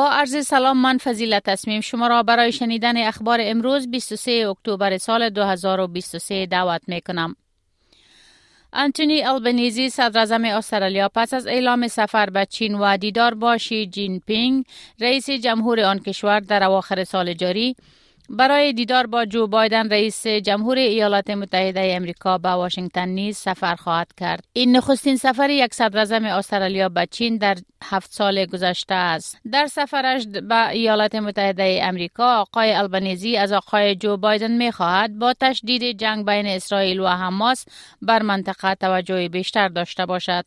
با عرض سلام من فضیلت تصمیم شما را برای شنیدن اخبار امروز 23 اکتبر سال 2023 دعوت می کنم. انتونی البنیزی صدر استرالیا پس از اعلام سفر به چین و دیدار با شی جین پینگ رئیس جمهور آن کشور در اواخر سال جاری برای دیدار با جو بایدن رئیس جمهور ایالات متحده امریکا به واشنگتن نیز سفر خواهد کرد. این نخستین سفر یک صدر استرالیا به چین در هفت سال گذشته است. در سفرش به ایالات متحده امریکا آقای البنیزی از آقای جو بایدن می خواهد با تشدید جنگ بین اسرائیل و حماس بر منطقه توجه بیشتر داشته باشد.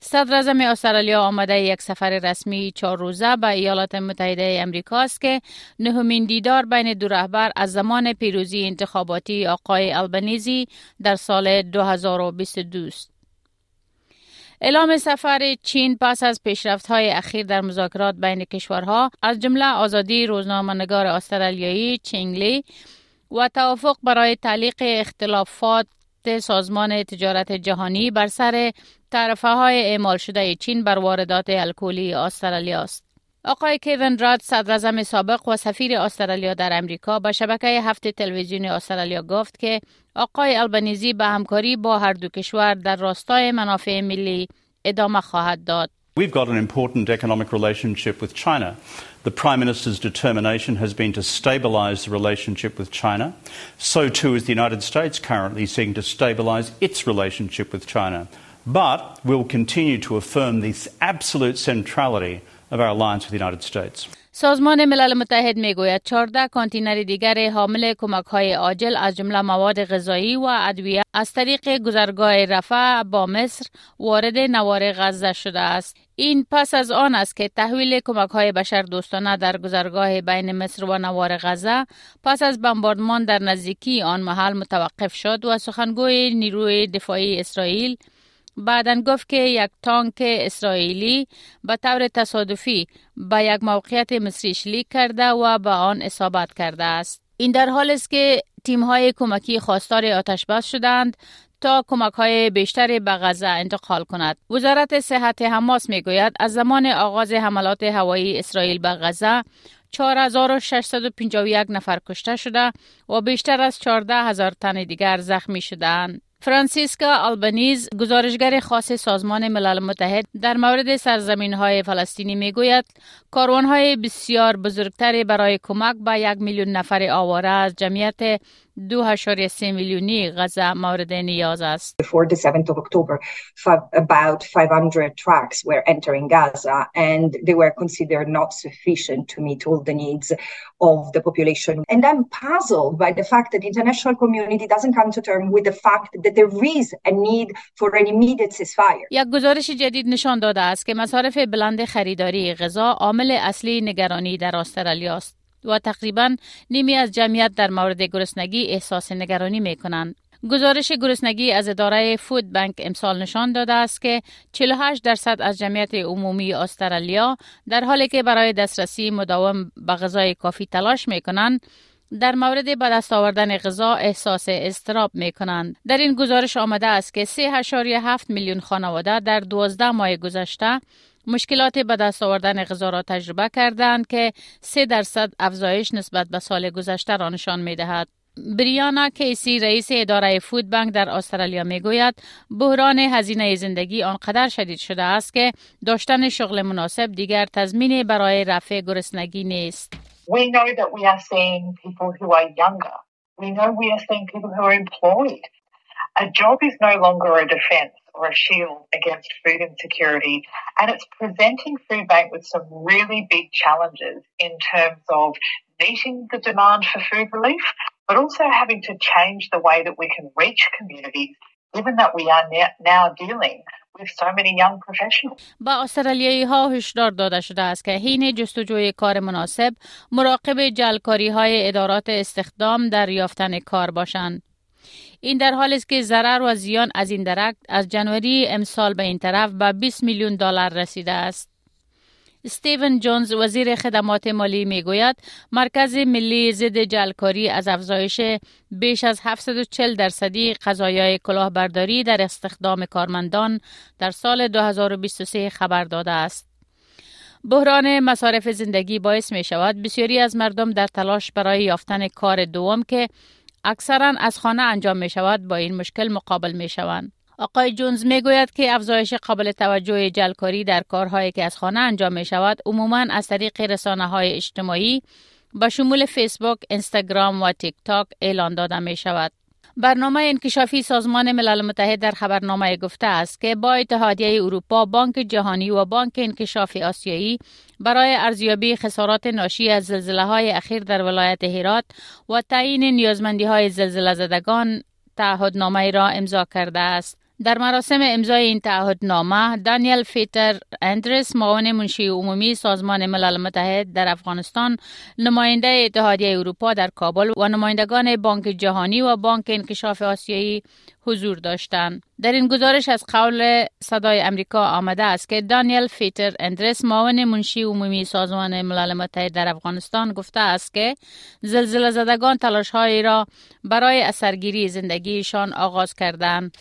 صدر اعظم استرالیا آمده یک سفر رسمی چهار روزه به ایالات متحده امریکا است که نهمین دیدار بین دو رهبر از زمان پیروزی انتخاباتی آقای البنیزی در سال 2022 است. اعلام سفر چین پس از پیشرفت های اخیر در مذاکرات بین کشورها از جمله آزادی روزنامه‌نگار استرالیایی چینگلی و توافق برای تعلیق اختلافات سازمان تجارت جهانی بر سر تعرفه های اعمال شده چین بر واردات الکلی استرالیا است. آقای کیون راد صدر سابق و سفیر استرالیا در امریکا به شبکه هفت تلویزیون استرالیا گفت که آقای البنیزی به همکاری با هر دو کشور در راستای منافع ملی ادامه خواهد داد. We've got an important economic relationship with China. The Prime Minister's determination has been to stabilise the relationship with China. So too is the United States currently seeking to stabilise its relationship with China. But we'll continue to affirm the absolute centrality of our alliance with the United States. سازمان ملل متحد می گوید 14 کانتینر دیگر حامل کمک های عاجل از جمله مواد غذایی و ادویه از طریق گذرگاه رفع با مصر وارد نوار غزه شده است. این پس از آن است که تحویل کمک های بشر دوستانه در گذرگاه بین مصر و نوار غزه پس از بمباردمان در نزدیکی آن محل متوقف شد و سخنگوی نیروی دفاعی اسرائیل بعدا گفت که یک تانک اسرائیلی به طور تصادفی به یک موقعیت مصری شلیک کرده و به آن اصابت کرده است. این در حال است که تیم های کمکی خواستار آتش بس شدند تا کمک های بیشتری به غزه انتقال کند. وزارت صحت حماس می گوید از زمان آغاز حملات هوایی اسرائیل به غزه 4651 نفر کشته شده و بیشتر از 14 هزار تن دیگر زخمی شدند. فرانسیسکا آلبانیز گزارشگر خاص سازمان ملل متحد در مورد سرزمین های فلسطینی می گوید کاروان های بسیار بزرگتری برای کمک به یک میلیون نفر آواره از جمعیت 2.3 میلیونی غزه مورد نیاز است. Before the 7th of October, about 500 trucks were entering Gaza and they were considered not sufficient to meet all the needs of the population. And I'm puzzled by the fact that the international community doesn't come to terms with the fact that there is a need for an immediate ceasefire. یک گزارش جدید نشان داده است که مصارف بلند خریداری غذا عامل اصلی نگرانی در استرالیا است. و تقریبا نیمی از جمعیت در مورد گرسنگی احساس نگرانی می کنند. گزارش گرسنگی از اداره فود بانک امسال نشان داده است که 48 درصد از جمعیت عمومی استرالیا در حالی که برای دسترسی مداوم به غذای کافی تلاش می کنند در مورد به دست آوردن غذا احساس استراب می کنند. در این گزارش آمده است که 3.7 میلیون خانواده در 12 ماه گذشته مشکلات به دست آوردن غذا را تجربه کردند که 3 درصد افزایش نسبت به سال گذشته را نشان می دهد. بریانا کیسی رئیس اداره فود بانک در استرالیا می گوید بحران هزینه زندگی آنقدر شدید شده است که داشتن شغل مناسب دیگر تضمین برای رفع گرسنگی نیست. We know that we are seeing people who are younger. We know we are seeing people who are employed. A job is no longer a defense. or a shield against food insecurity. And it's presenting Food Bank with some really big challenges in terms of meeting the demand for food relief, but also having to change the way that we can reach communities given that we are now dealing with so many young professionals. با استرالیایی ها هشدار داده شده است که حین جستجوی کار مناسب مراقب جلکاری های ادارات استخدام در یافتن کار باشند. این در حالی است که ضرر و زیان از این درکت از جنوری امسال به این طرف به 20 میلیون دلار رسیده است. استیون جونز وزیر خدمات مالی می گوید مرکز ملی ضد جلکاری از افزایش بیش از 740 درصدی قضایای کلاهبرداری در استخدام کارمندان در سال 2023 خبر داده است. بحران مصارف زندگی باعث می شود بسیاری از مردم در تلاش برای یافتن کار دوم که اکثرا از خانه انجام می شود با این مشکل مقابل می شوند. آقای جونز می گوید که افزایش قابل توجه جلکاری در کارهایی که از خانه انجام می شود عموما از طریق رسانه های اجتماعی با شمول فیسبوک، اینستاگرام و تیک تاک اعلان داده می شود. برنامه انکشافی سازمان ملل متحد در خبرنامه گفته است که با اتحادیه اروپا، بانک جهانی و بانک انکشاف آسیایی برای ارزیابی خسارات ناشی از زلزله های اخیر در ولایت هرات و تعیین نیازمندی های زلزله زدگان تعهدنامه را امضا کرده است. در مراسم امضای این تعهدنامه دانیل فیتر اندرس معاون منشی عمومی سازمان ملل متحد در افغانستان نماینده اتحادیه اروپا در کابل و نمایندگان بانک جهانی و بانک انکشاف آسیایی حضور داشتند. در این گزارش از قول صدای امریکا آمده است که دانیل فیتر اندرس معاون منشی عمومی سازمان ملل متحد در افغانستان گفته است که زلزله زدگان تلاش را برای اثرگیری زندگیشان آغاز کردند.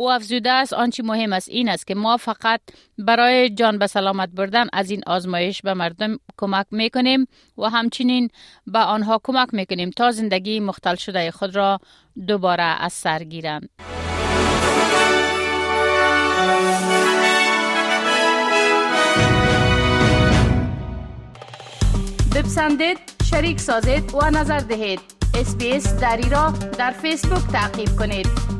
او افزوده است آنچه مهم است این است که ما فقط برای جان به سلامت بردن از این آزمایش به مردم کمک می‌کنیم و همچنین به آنها کمک می‌کنیم تا زندگی مختل شده خود را دوباره از سر گیرند. بپسندید، شریک سازید و نظر دهید. اسپیس دری را در فیسبوک تعقیب کنید.